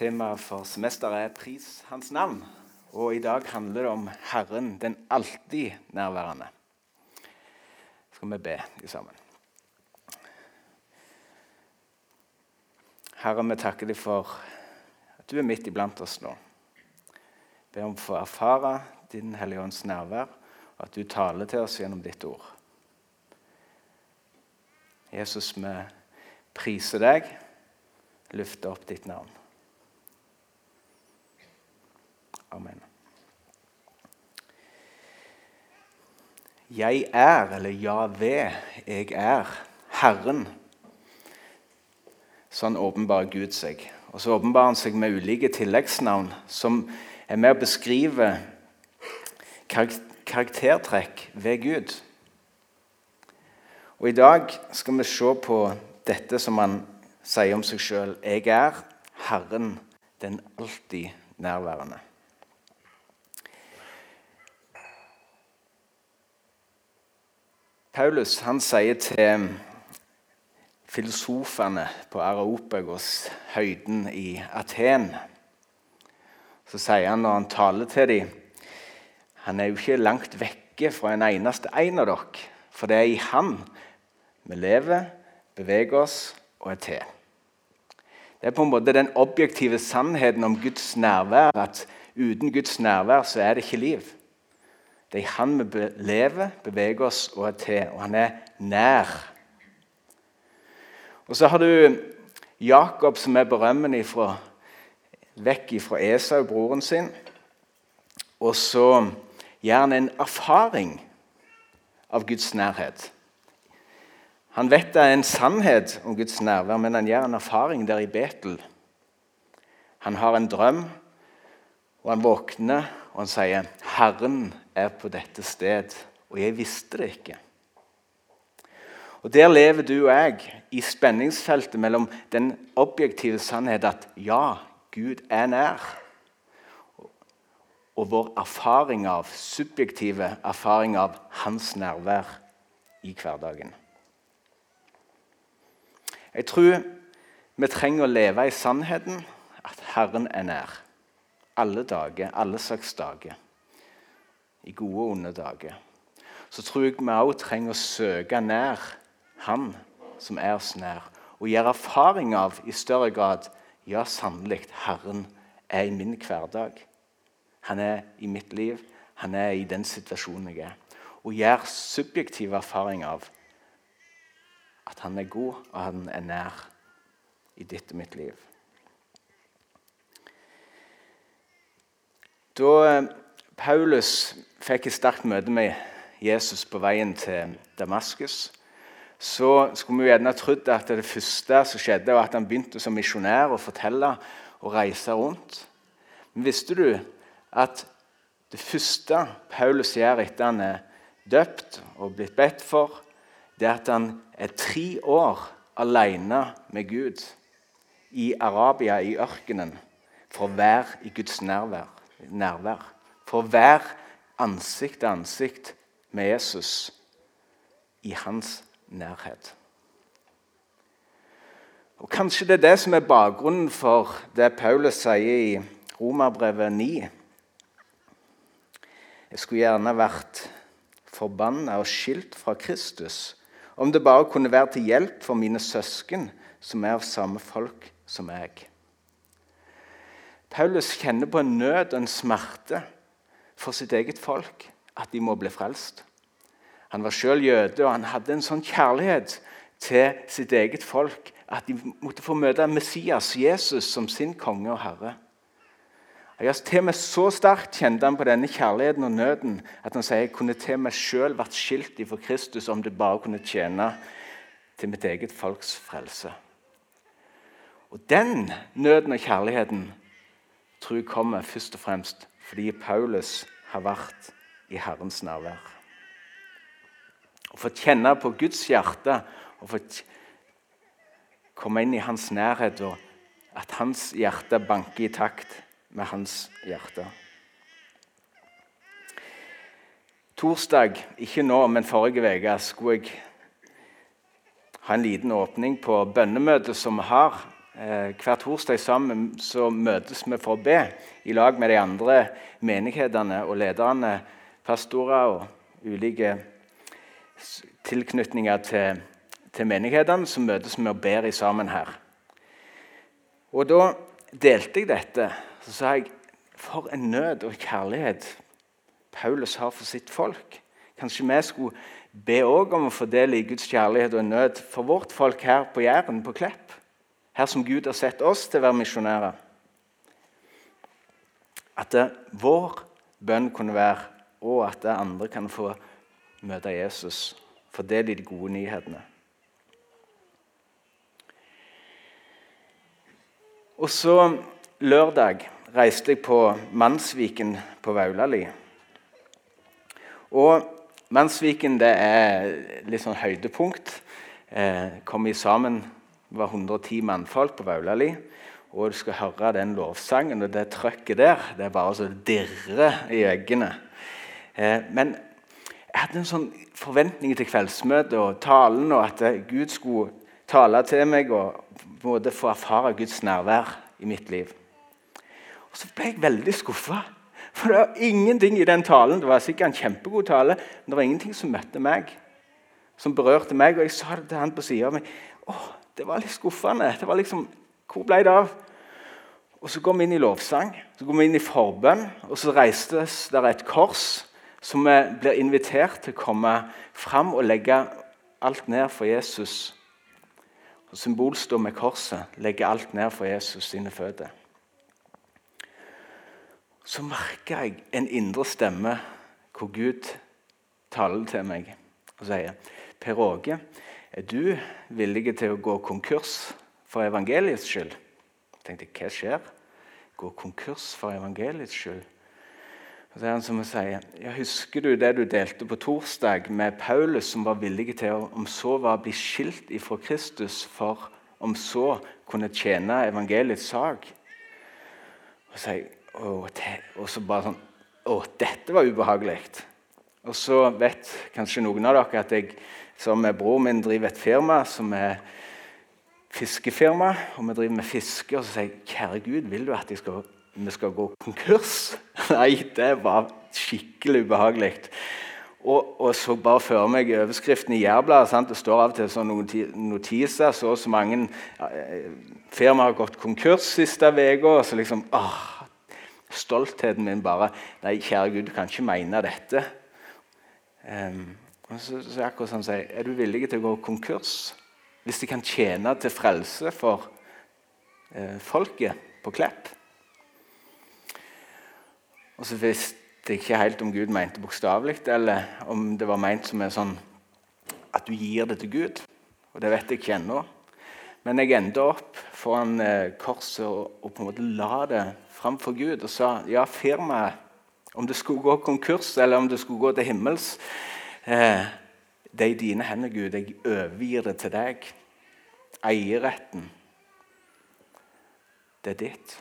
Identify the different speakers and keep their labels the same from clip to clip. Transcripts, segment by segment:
Speaker 1: Temaet for semesteret er 'Pris Hans navn'. Og i dag handler det om Herren, den alltid nærværende. Skal vi be sammen. Herre, vi takker deg for at du er midt iblant oss nå. Jeg ber om å få erfare Din Hellige Ånds nærvær, og at du taler til oss gjennom ditt ord. Jesus, vi priser deg, løfter opp ditt navn. Amen. Jeg er, eller 'Ja ved', jeg er, Herren. Sånn åpenbarer Gud seg. Og så åpenbarer han seg med ulike tilleggsnavn som er med å beskrive karaktertrekk ved Gud. Og I dag skal vi se på dette som han sier om seg sjøl. Jeg er Herren, den alltid nærværende. Paulus han sier til filosofene på Areopagos, høyden i Aten Så sier han når han taler til dem Han er jo ikke langt vekke fra en eneste en av dere. For det er i Han vi lever, beveger oss og er til. Det er på en måte den objektive sannheten om Guds nærvær. At uten Guds nærvær så er det ikke liv. Det er Han vi lever, beveger oss og er til. Og han er nær. Og så har du Jakob, som er berømmen ifra, vekk fra Esau, broren sin. Og så gjør han en erfaring av Guds nærhet. Han vet det er en sannhet om Guds nærvær, men han gjør en erfaring der i Betel. Han har en drøm, og han våkner og han sier 'Herren er på dette sted, og jeg visste det ikke'. Og Der lever du og jeg i spenningsfeltet mellom den objektive sannhet at ja, Gud er nær, og vår erfaring av, subjektive erfaring av hans nærvær i hverdagen. Jeg tror vi trenger å leve i sannheten at Herren er nær alle dager, alle slags dager. I gode og onde dager. Så tror jeg vi òg trenger å søke nær Han som er oss nær, og gjøre erfaring av i større grad ja, sannelig, Herren er i min hverdag. Han er i mitt liv. Han er i den situasjonen jeg er. Og gjøre subjektiv erfaring av at han er god, og han er nær i ditt og mitt liv. Da eh, Paulus fikk et sterkt møte med Jesus på veien til Damaskus, så skulle vi gjerne trodd at det første som skjedde, var at han begynte som misjonær å fortelle og reise rundt. Men visste du at det første Paulus gjør etter han er døpt og blitt bedt for, det er at han er tre år alene med Gud i Arabia, i ørkenen, for å være i Guds nærvær nærvær. For være ansikt til ansikt med Jesus i hans nærhet. Og Kanskje det er det som er bakgrunnen for det Paulus sier i Romerbrevet 9. Jeg skulle gjerne vært forbanna og skilt fra Kristus om det bare kunne være til hjelp for mine søsken, som er av samme folk som jeg. Paulus kjenner på en nød og en smerte for sitt eget folk, at de må bli frelst. Han var sjøl jøde, og han hadde en sånn kjærlighet til sitt eget folk at de måtte få møte Messias, Jesus, som sin konge og herre. Ja, til og med Så sterkt kjente han på denne kjærligheten og nøden at han sier jeg kunne til meg sjøl vært skilt ifra Kristus om det bare kunne tjene til mitt eget folks frelse. Og Den nøden og kjærligheten jeg kommer først og fremst fordi Paulus har vært i Herrens nærvær. Å få kjenne på Guds hjerte og få komme inn i hans nærhet, og at hans hjerte banker i takt med hans hjerte. Torsdag, ikke nå, men forrige uke, skulle jeg ha en liten åpning på bønnemøtet som vi har hver torsdag sammen så møtes vi for å be i lag med de andre menighetene og lederne, pastorer og ulike tilknytninger til, til menighetene. Så møtes vi og ber sammen her. Og da delte jeg dette. Så sa jeg for en nød og kjærlighet Paulus har for sitt folk. Kanskje vi skulle be òg om å fordele i Guds kjærlighet og nød for vårt folk her på Jæren, på Klepp. Her som Gud har sett oss til å være misjonærer. At det, vår bønn kunne være og at det andre kan få møte Jesus. For det er de gode nyhetene. Og så lørdag reiste jeg på Mannsviken på Vaulali. Og Mannsviken det er litt sånn høydepunkt. Eh, kom vi sammen, det var 110 mannfolk på Vaulali. Og du skal høre den lovsangen og det trøkket der. Det er bare så det dirrer i øynene. Eh, men jeg hadde en sånn forventning til kveldsmøtet og talen, og at Gud skulle tale til meg og både få erfare Guds nærvær i mitt liv. Og Så ble jeg veldig skuffa. For det var ingenting i den talen Det var sikkert en kjempegod tale, men det var ingenting som møtte meg. Som berørte meg. Og jeg sa det til han på sida av meg. Åh, det var litt skuffende. Det var liksom, Hvor ble det av? Og Så går vi inn i lovsang, så går vi inn i forbønn, og så reistes der et kors som vi blir invitert til å komme fram og legge alt ned for Jesus. Og Symbolstå med korset, legge alt ned for Jesus sine føtter så merker jeg en indre stemme hvor Gud taler til meg og sier Per Åge, er du villig til å gå konkurs for evangeliets skyld? Jeg tenkte, hva skjer? Gå konkurs for evangeliets skyld? Og så er han som å si, ja, Husker du det du delte på torsdag med Paulus, som var villig til å om så var bli skilt ifra Kristus for om så kunne tjene evangeliets sak? Og så og, så bare sånn Å, dette var ubehagelig. Og så vet kanskje noen av dere at jeg som bror min driver et firma som er fiskefirma. Og vi driver med fiske. Og så sier jeg kjære Gud, vil du at skal, vi skal gå konkurs? Nei, det var skikkelig ubehagelig. Og, og, så bare føre meg overskriften i Jærbladet. Det står av og til sånne notiser. Så og så mange eh, firmaer har gått konkurs siste uka. Så liksom, åh, stoltheten min bare Nei, kjære Gud, du kan ikke mene dette. Um, og så, så akkurat sånn sier, Er du villig til å gå konkurs hvis de kan tjene til frelse for eh, folket på Klepp? Og så visste jeg ikke helt om Gud mente bokstavelig, eller om det var ment som en sånn at du gir det til Gud. Og det vet jeg ikke ennå. Men jeg endte opp foran eh, korset og, og, på en måte la det framfor Gud og sa ja, firmaet, om det skulle gå konkurs eller om det skulle gå til himmels Det er i dine hender, Gud. Jeg overgir det til deg. Eierretten. Det er ditt.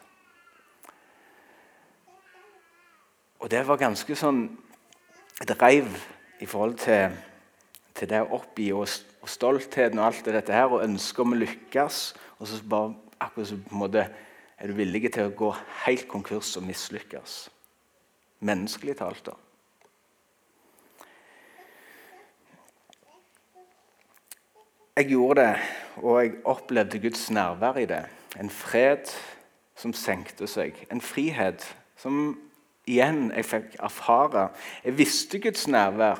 Speaker 1: Og det var ganske sånn dreiv i forhold til, til det å oppgi og, og stoltheten og alt det dette her, og ønsket om å lykkes. Og så bare akkurat så på en måte er du villig til å gå helt konkurs og mislykkes? Menneskelig talt, da. Jeg gjorde det, og jeg opplevde Guds nærvær i det. En fred som senkte seg. En frihet som igjen jeg fikk erfare. Jeg visste Guds nærvær,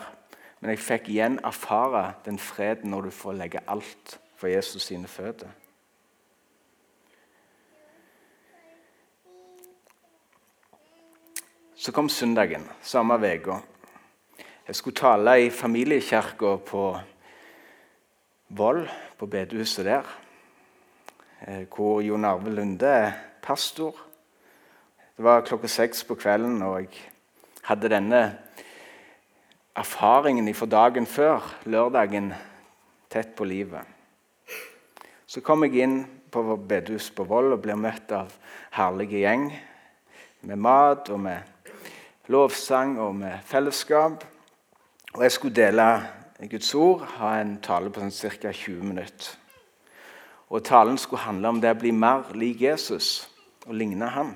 Speaker 1: men jeg fikk igjen erfare den freden når du får legge alt for Jesus sine føtter. Så kom søndagen samme uke. Jeg skulle tale i familiekirka på Voll, på bedehuset der, eh, hvor Jon Arve Lunde er pastor. Det var klokka seks på kvelden, og jeg hadde denne erfaringen fra dagen før, lørdagen, tett på livet. Så kom jeg inn på bedehuset på Voll og blir møtt av herlige gjeng med mat og med lovsang og med fellesskap. Og jeg skulle dele Guds ord, ha en tale på sånn ca. 20 minutter. Og talen skulle handle om det å bli mer lik Jesus og ligne han.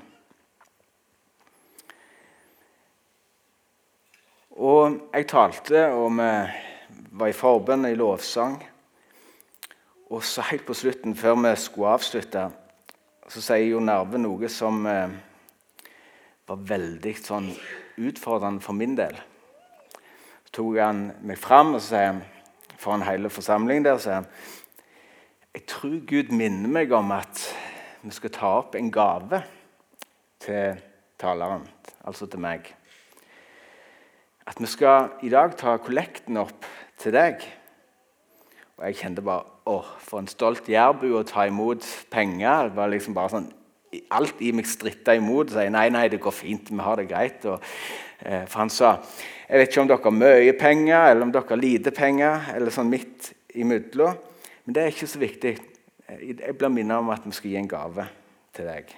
Speaker 1: Og jeg talte, og vi var i forbønn i lovsang. Og så helt på slutten, før vi skulle avslutte, så sier jo Narve noe som eh, var veldig sånn utfordrende for min del. Tok han meg fram og så sier foran hele forsamlingen der sier han, jeg tror Gud minner meg om at vi skal ta opp en gave til taleren, altså til meg. At vi skal i dag ta kollekten opp til deg. Og jeg kjente bare åh, for en stolt jærbu å ta imot penger. Det var liksom bare sånn, Alt i meg stritta imot. og sa nei, nei, det går fint, vi har det greit. Og, eh, for han sa jeg vet ikke om dere har mye penger eller om dere har lite penger. eller sånn midt imellom. Men det er ikke så viktig. Jeg blir minnet om at vi skal gi en gave til deg.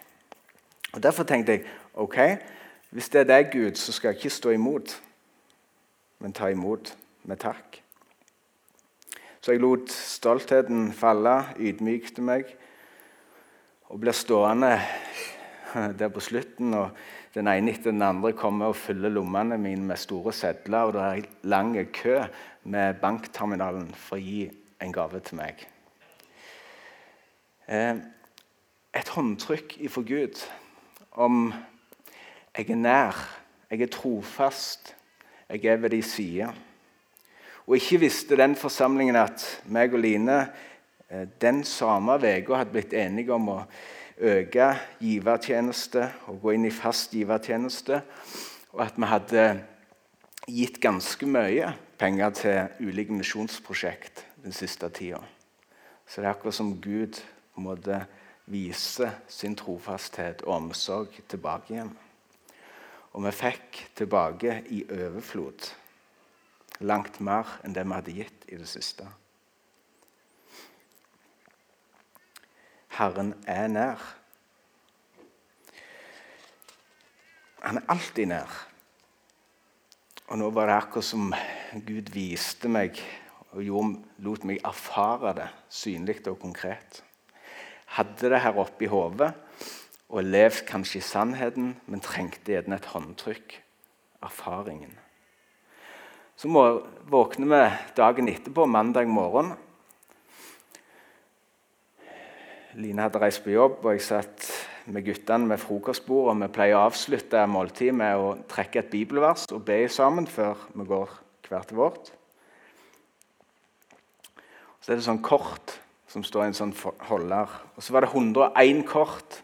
Speaker 1: Og Derfor tenkte jeg ok, hvis det er deg, Gud, så skal jeg ikke stå imot, men ta imot med takk. Så jeg lot stoltheten falle, ydmykte meg og ble stående der på slutten. og Den ene etter den andre kommer og fyller lommene mine med store sedler. Og det er en lang kø med bankterminalen for å gi en gave til meg. Eh, et håndtrykk ifra Gud om jeg er nær, jeg er trofast, jeg er ved de side. Og ikke visste den forsamlingen at meg og Line eh, den samme uka hadde blitt enige om å øke givertjeneste og gå inn i fast givertjeneste. Og at vi hadde gitt ganske mye penger til ulike misjonsprosjekt den siste tida. Så det er akkurat som Gud på en måte viser sin trofasthet og omsorg tilbake igjen. Og vi fikk tilbake i overflod. Langt mer enn det vi hadde gitt i det siste. Herren er nær. Han er alltid nær. Og nå var det akkurat som Gud viste meg og gjorde, lot meg erfare det synlig og konkret. Hadde det her oppe i hodet og levd kanskje i sannheten, men trengte gjerne et håndtrykk. Erfaringen. Så våkner vi dagen etterpå, mandag morgen. Line hadde reist på jobb, og jeg satt med guttene med frokostbord. og Vi pleier å avslutte måltidet med å trekke et bibelvers og be sammen før vi går hvert til vårt. Så er det sånn kort som står i en sånn holder. Og så var det 101 kort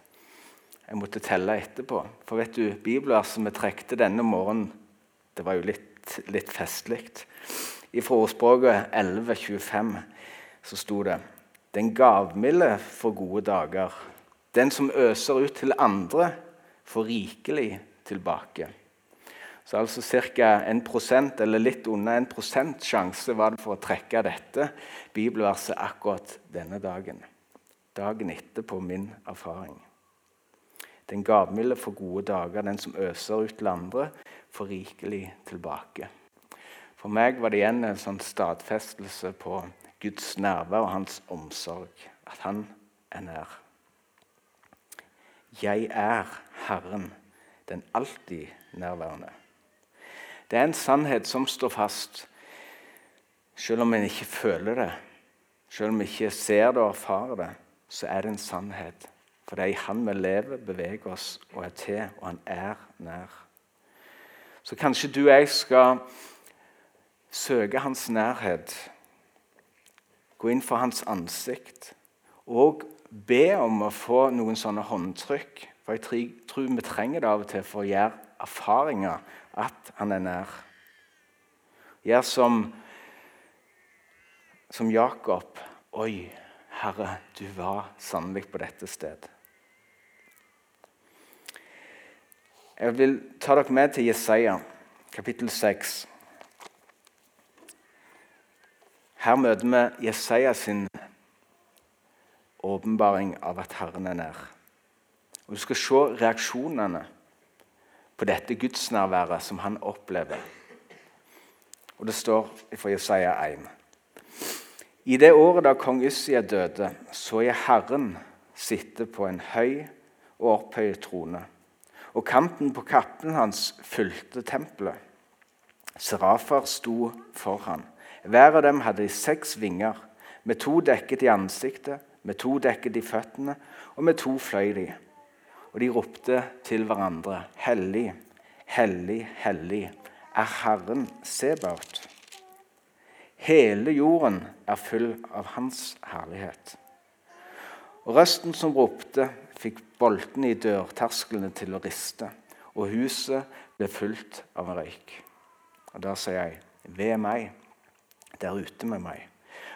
Speaker 1: jeg måtte telle etterpå. For vet du, bibelverset vi trekte denne morgenen, det var jo litt litt festlig. I ordspråket 11.25 så sto det Den gavmilde får gode dager. Den som øser ut til andre, får rikelig tilbake. Så altså ca. 1% eller litt under 1 sjanse var det for å trekke dette bibelverset akkurat denne dagen. Dagen etter på min erfaring. Den gavmilde får gode dager, den som øser ut til andre, får rikelig tilbake. For meg var det igjen en sånn stadfestelse på Guds nærvær og hans omsorg. At han er nær. Jeg er Herren, den alltid nærværende. Det er en sannhet som står fast, selv om en ikke føler det. Selv om vi ikke ser det og erfarer det, så er det en sannhet. For det er i Han vi lever, beveger oss og er til, og Han er nær. Så kanskje du og jeg skal søke hans nærhet, gå inn for hans ansikt og be om å få noen sånne håndtrykk. For jeg tror vi trenger det av og til for å gjøre erfaringer at han er nær. Gjør som, som Jakob. Oi, Herre, du var sannelig på dette sted. Jeg vil ta dere med til Jesaja, kapittel 6. Her møter vi Jesaja sin åpenbaring av at Herren er nær. Og Du skal se reaksjonene på dette gudsnærværet som han opplever. Og Det står fra Jesaja 1. I det året da kong Yssia døde, så jeg Herren sitte på en høy og opphøyet trone. Og kanten på kappen hans fulgte tempelet. Serafer sto for han. Hver av dem hadde seks vinger. Med to dekket i ansiktet, med to dekket i føttene, og med to fløy de. Og de ropte til hverandre, Hellig, hellig, hellig er Herren Sebaot. Hele jorden er full av Hans herlighet. Og røsten som ropte, fikk boltene i dørtersklene til å riste, og huset ble fullt av røyk. Og da sier jeg, ved meg, der ute med meg.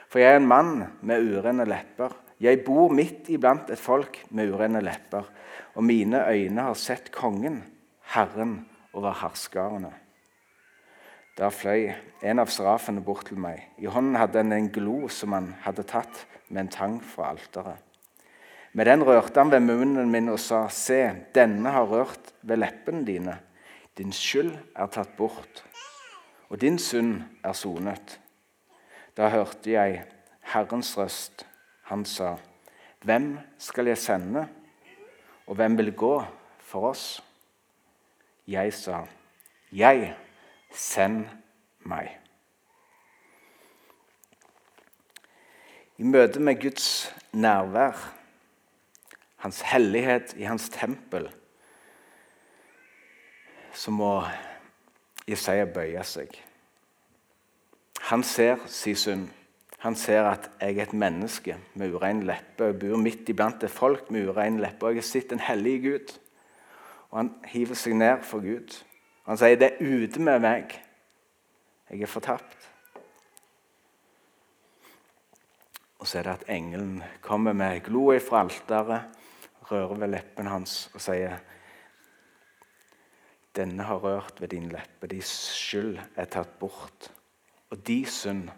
Speaker 1: For jeg er en mann med urene lepper. Jeg bor midt iblant et folk med urene lepper, og mine øyne har sett kongen, Herren over herskarene. Da fløy en av serafene bort til meg. I hånden hadde han en glo som han hadde tatt med en tang fra alteret. Med den rørte han ved munnen min og sa, Se, denne har rørt ved leppene dine. Din skyld er tatt bort, og din synd er sonet. Da hørte jeg Herrens røst. Han sa, Hvem skal jeg sende, og hvem vil gå for oss? Jeg sa, Jeg Send meg. I møte med Guds nærvær, hans hellighet i hans tempel, så må Jesaja bøye seg. Han ser sin synd. Han ser at jeg er et menneske med urein leppe. Jeg bor midt iblant et folk med urein leppe. Og jeg har sett en hellig Gud. Og han hiver seg ned for Gud. Han sier, 'Det er ute med meg. Jeg er fortapt.' Og så er det at engelen kommer med gloa fra alteret, rører ved leppen hans og sier, 'Denne har rørt ved din leppe. Din skyld er tatt bort, og de synd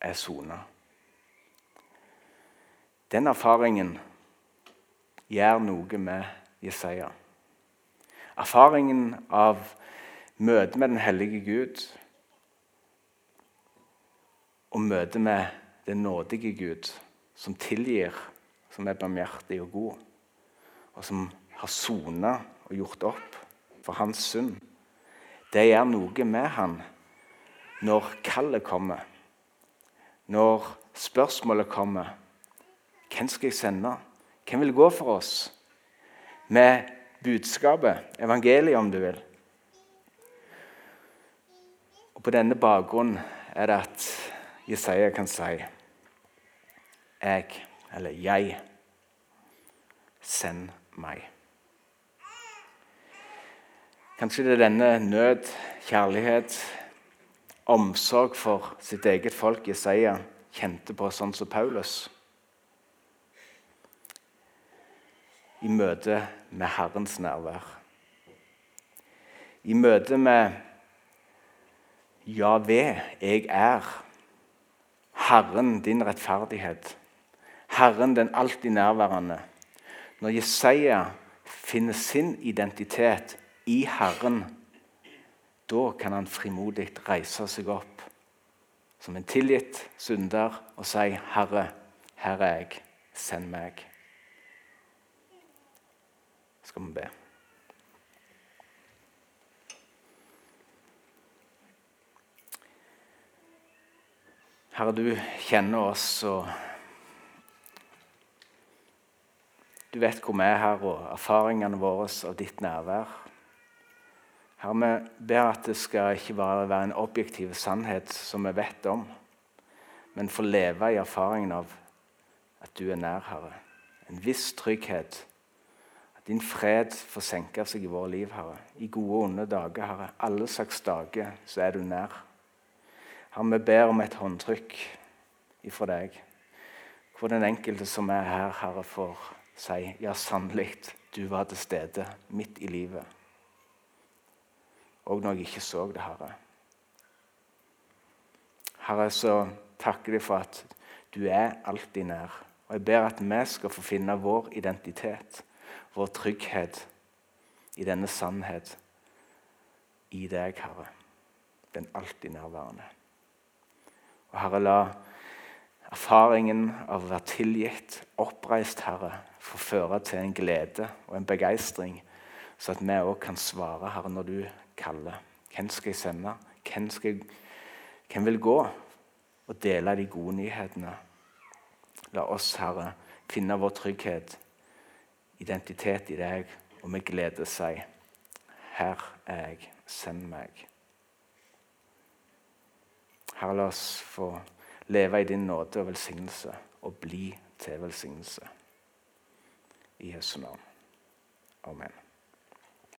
Speaker 1: er sona.' Den erfaringen gjør noe med Jesaja. Erfaringen av møte med den hellige Gud og møte med den nådige Gud, som tilgir, som er barmhjertig og god, og som har sona og gjort opp for hans synd, det gjør noe med han når kallet kommer, når spørsmålet kommer. Hvem skal jeg sende? Hvem vil gå for oss? Med budskapet, evangeliet om du vil. Og På denne bakgrunn er det at Jesaja kan si Jeg, eller jeg, send meg. Kanskje det er denne nød, kjærlighet, omsorg for sitt eget folk Jesaja kjente på, sånn som Paulus. I møte med Herrens nærvær. I møte med ja, ved jeg er. Herren, din rettferdighet. Herren, den alltid nærværende. Når Jesaja finner sin identitet i Herren, da kan han frimodig reise seg opp som en tilgitt synder og si, 'Herre, her er jeg. Send meg.' Skal vi be. Herre, du kjenner oss, og du vet hvor vi er her, og erfaringene våre av ditt nærvær. Herre, vi ber at det skal ikke bare være en objektiv sannhet som vi vet om, men få leve i erfaringen av at du er nær, Herre. En viss trygghet. At din fred får senke seg i våre liv, Herre. I gode og onde dager, Herre. Alle slags dager så er du nær. Herre, vi ber om et håndtrykk ifra deg, hvor den enkelte som er her, Herre, får si ja, sannelig, du var til stede midt i livet. Og når jeg ikke så det, Herre. Herre, så takker jeg for at du er alltid nær. Og jeg ber at vi skal få finne vår identitet, vår trygghet, i denne sannhet i deg, Herre. Den alltid nærværende. Og Herre, la erfaringen av å være tilgitt, oppreist, Herre, få føre til en glede og en begeistring, så at vi òg kan svare, Herre, når du kaller. Hvem skal jeg sende? Hvem, skal hvem vil gå og dele de gode nyhetene? La oss, Herre, finne vår trygghet, identitet i deg, og med glede si Her er jeg, send meg. Herre, la oss få leve i din nåde og velsignelse og bli til velsignelse. I Jesu navn. Amen.